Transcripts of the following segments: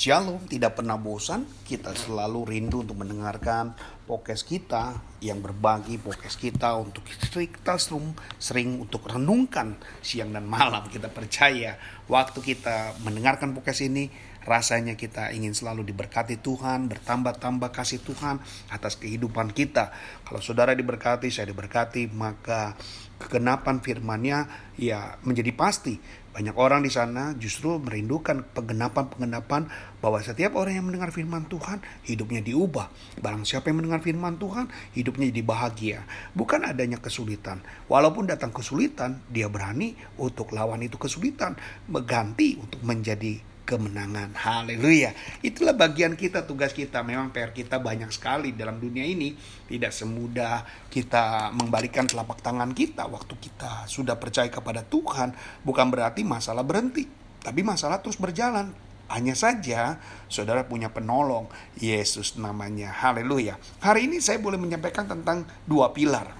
Shalom, tidak pernah bosan. Kita selalu rindu untuk mendengarkan podcast kita yang berbagi podcast kita untuk kita sering, sering untuk renungkan siang dan malam. Kita percaya waktu kita mendengarkan podcast ini rasanya kita ingin selalu diberkati Tuhan, bertambah-tambah kasih Tuhan atas kehidupan kita. Kalau saudara diberkati, saya diberkati, maka kegenapan firman-Nya ya menjadi pasti banyak orang di sana justru merindukan penggenapan-penggenapan bahwa setiap orang yang mendengar firman Tuhan, hidupnya diubah. Barang siapa yang mendengar firman Tuhan, hidupnya jadi bahagia. Bukan adanya kesulitan. Walaupun datang kesulitan, dia berani untuk lawan itu kesulitan. Mengganti untuk menjadi kemenangan. Haleluya. Itulah bagian kita, tugas kita. Memang PR kita banyak sekali dalam dunia ini. Tidak semudah kita membalikan telapak tangan kita waktu kita sudah percaya kepada Tuhan. Bukan berarti masalah berhenti. Tapi masalah terus berjalan. Hanya saja saudara punya penolong. Yesus namanya. Haleluya. Hari ini saya boleh menyampaikan tentang dua pilar.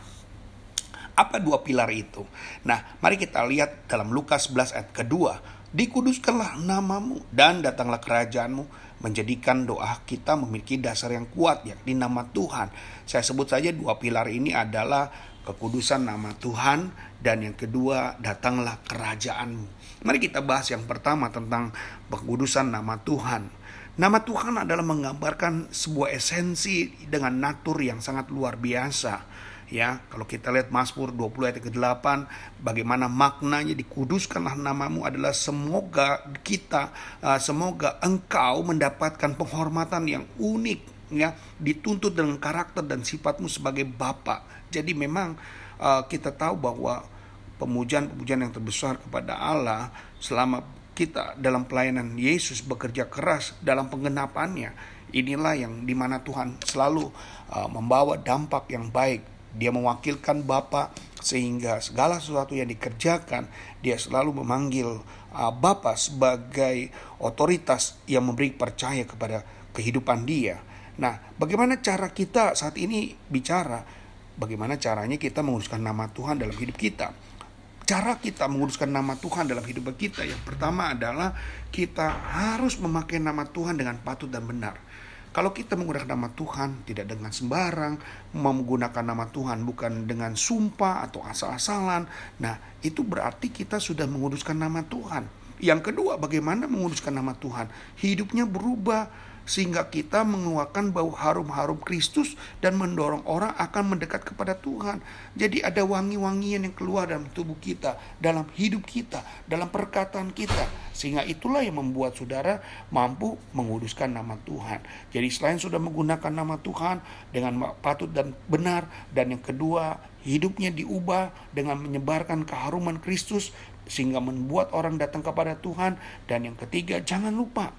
Apa dua pilar itu? Nah, mari kita lihat dalam Lukas 11 ayat kedua Dikuduskanlah namamu dan datanglah kerajaanmu menjadikan doa kita memiliki dasar yang kuat yakni nama Tuhan. Saya sebut saja dua pilar ini adalah kekudusan nama Tuhan dan yang kedua datanglah kerajaanmu. Mari kita bahas yang pertama tentang kekudusan nama Tuhan. Nama Tuhan adalah menggambarkan sebuah esensi dengan natur yang sangat luar biasa ya kalau kita lihat Mazmur 20 ayat ke-8 bagaimana maknanya dikuduskanlah namamu adalah semoga kita uh, semoga engkau mendapatkan penghormatan yang unik ya dituntut dengan karakter dan sifatmu sebagai bapa. Jadi memang uh, kita tahu bahwa pemujaan-pemujaan yang terbesar kepada Allah selama kita dalam pelayanan Yesus bekerja keras dalam penggenapannya inilah yang di mana Tuhan selalu uh, membawa dampak yang baik dia mewakilkan Bapa sehingga segala sesuatu yang dikerjakan dia selalu memanggil uh, Bapa sebagai otoritas yang memberi percaya kepada kehidupan dia. Nah, bagaimana cara kita saat ini bicara? Bagaimana caranya kita menguruskan nama Tuhan dalam hidup kita? Cara kita menguruskan nama Tuhan dalam hidup kita yang pertama adalah kita harus memakai nama Tuhan dengan patut dan benar. Kalau kita menggunakan nama Tuhan tidak dengan sembarang, menggunakan nama Tuhan bukan dengan sumpah atau asal-asalan, nah itu berarti kita sudah menguduskan nama Tuhan. Yang kedua, bagaimana menguduskan nama Tuhan? Hidupnya berubah sehingga kita mengeluarkan bau harum-harum Kristus dan mendorong orang akan mendekat kepada Tuhan. Jadi ada wangi-wangian yang keluar dalam tubuh kita, dalam hidup kita, dalam perkataan kita. Sehingga itulah yang membuat saudara mampu menguduskan nama Tuhan. Jadi selain sudah menggunakan nama Tuhan dengan patut dan benar dan yang kedua hidupnya diubah dengan menyebarkan keharuman Kristus sehingga membuat orang datang kepada Tuhan dan yang ketiga jangan lupa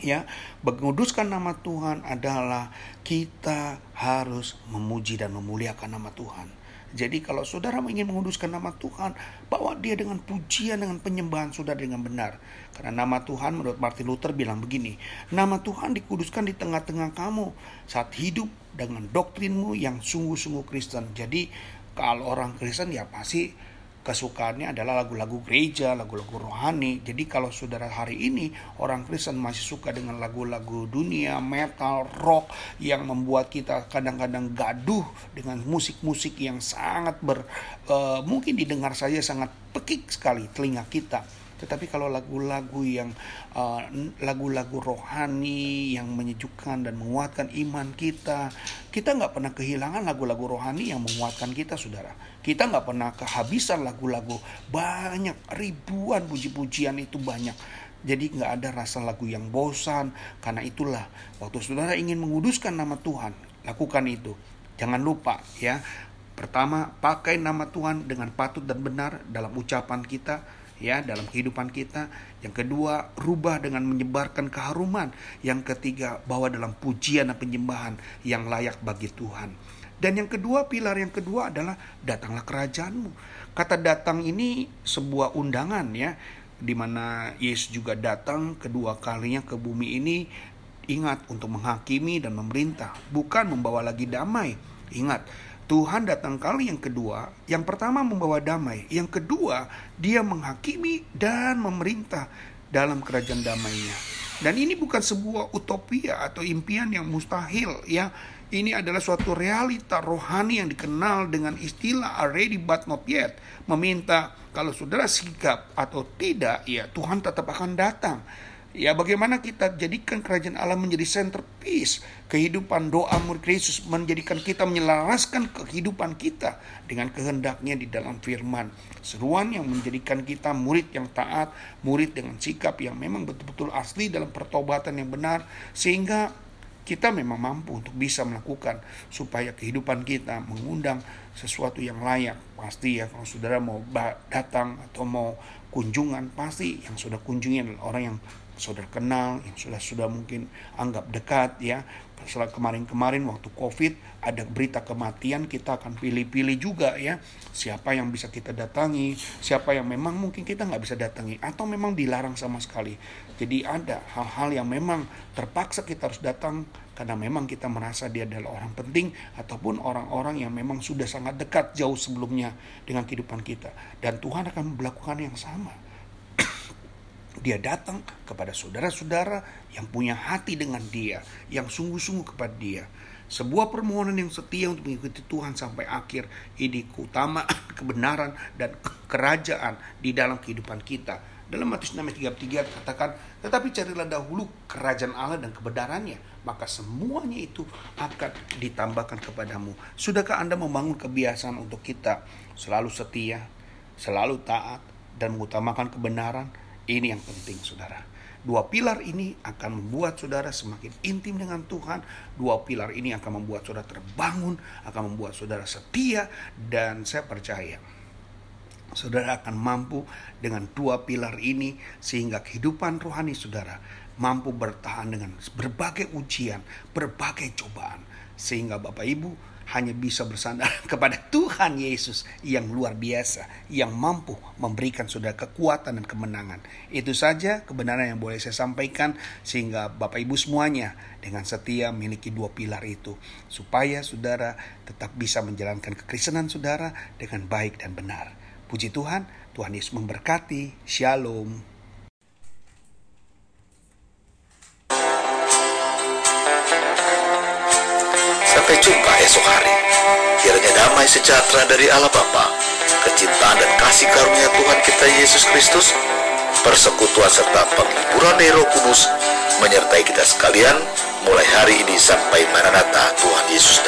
ya menguduskan nama Tuhan adalah kita harus memuji dan memuliakan nama Tuhan. Jadi kalau saudara ingin menguduskan nama Tuhan, bawa dia dengan pujian, dengan penyembahan saudara dengan benar. Karena nama Tuhan menurut Martin Luther bilang begini, nama Tuhan dikuduskan di tengah-tengah kamu saat hidup dengan doktrinmu yang sungguh-sungguh Kristen. Jadi kalau orang Kristen ya pasti kesukaannya adalah lagu-lagu gereja, lagu-lagu rohani. Jadi kalau saudara hari ini orang Kristen masih suka dengan lagu-lagu dunia, metal, rock yang membuat kita kadang-kadang gaduh dengan musik-musik yang sangat ber uh, mungkin didengar saja sangat pekik sekali telinga kita tetapi kalau lagu-lagu yang uh, lagu-lagu rohani yang menyejukkan dan menguatkan iman kita, kita nggak pernah kehilangan lagu-lagu rohani yang menguatkan kita, saudara. Kita nggak pernah kehabisan lagu-lagu banyak ribuan puji-pujian itu banyak. Jadi nggak ada rasa lagu yang bosan. Karena itulah waktu saudara ingin menguduskan nama Tuhan, lakukan itu. Jangan lupa ya. Pertama, pakai nama Tuhan dengan patut dan benar dalam ucapan kita ya dalam kehidupan kita. Yang kedua, rubah dengan menyebarkan keharuman. Yang ketiga, bawa dalam pujian dan penyembahan yang layak bagi Tuhan. Dan yang kedua, pilar yang kedua adalah datanglah kerajaanmu. Kata datang ini sebuah undangan ya, di mana Yesus juga datang kedua kalinya ke bumi ini ingat untuk menghakimi dan memerintah, bukan membawa lagi damai. Ingat, Tuhan datang kali yang kedua, yang pertama membawa damai, yang kedua dia menghakimi dan memerintah dalam kerajaan damainya. Dan ini bukan sebuah utopia atau impian yang mustahil ya. Ini adalah suatu realita rohani yang dikenal dengan istilah already but not yet. Meminta kalau saudara sikap atau tidak, ya Tuhan tetap akan datang. Ya bagaimana kita jadikan kerajaan Allah menjadi centerpiece kehidupan doa murid Yesus menjadikan kita menyelaraskan kehidupan kita dengan kehendaknya di dalam firman. Seruan yang menjadikan kita murid yang taat, murid dengan sikap yang memang betul-betul asli dalam pertobatan yang benar sehingga kita memang mampu untuk bisa melakukan supaya kehidupan kita mengundang sesuatu yang layak. Pasti ya kalau saudara mau datang atau mau kunjungan pasti yang sudah kunjungi adalah orang yang saudara kenal, yang sudah sudah mungkin anggap dekat ya. Setelah kemarin-kemarin waktu COVID ada berita kematian kita akan pilih-pilih juga ya siapa yang bisa kita datangi, siapa yang memang mungkin kita nggak bisa datangi atau memang dilarang sama sekali. Jadi ada hal-hal yang memang terpaksa kita harus datang karena memang kita merasa dia adalah orang penting ataupun orang-orang yang memang sudah sangat dekat jauh sebelumnya dengan kehidupan kita dan Tuhan akan melakukan yang sama dia datang kepada saudara-saudara yang punya hati dengan dia, yang sungguh-sungguh kepada dia. Sebuah permohonan yang setia untuk mengikuti Tuhan sampai akhir ini utama kebenaran dan kerajaan di dalam kehidupan kita. Dalam Matius 6 ayat 33 katakan, tetapi carilah dahulu kerajaan Allah dan kebenarannya, maka semuanya itu akan ditambahkan kepadamu. Sudahkah Anda membangun kebiasaan untuk kita selalu setia, selalu taat, dan mengutamakan kebenaran? Ini yang penting, saudara. Dua pilar ini akan membuat saudara semakin intim dengan Tuhan. Dua pilar ini akan membuat saudara terbangun, akan membuat saudara setia, dan saya percaya saudara akan mampu dengan dua pilar ini sehingga kehidupan rohani saudara mampu bertahan dengan berbagai ujian, berbagai cobaan. Sehingga Bapak Ibu hanya bisa bersandar kepada Tuhan Yesus yang luar biasa, yang mampu memberikan saudara kekuatan dan kemenangan. Itu saja kebenaran yang boleh saya sampaikan sehingga Bapak Ibu semuanya dengan setia memiliki dua pilar itu supaya saudara tetap bisa menjalankan kekristenan saudara dengan baik dan benar. Puji Tuhan, Tuhan Yesus memberkati. Shalom. Sampai jumpa esok hari. Kiranya damai sejahtera dari Allah Bapa, kecintaan dan kasih karunia Tuhan kita Yesus Kristus, persekutuan serta penghiburan dari Roh Kudus menyertai kita sekalian mulai hari ini sampai Maranatha Tuhan Yesus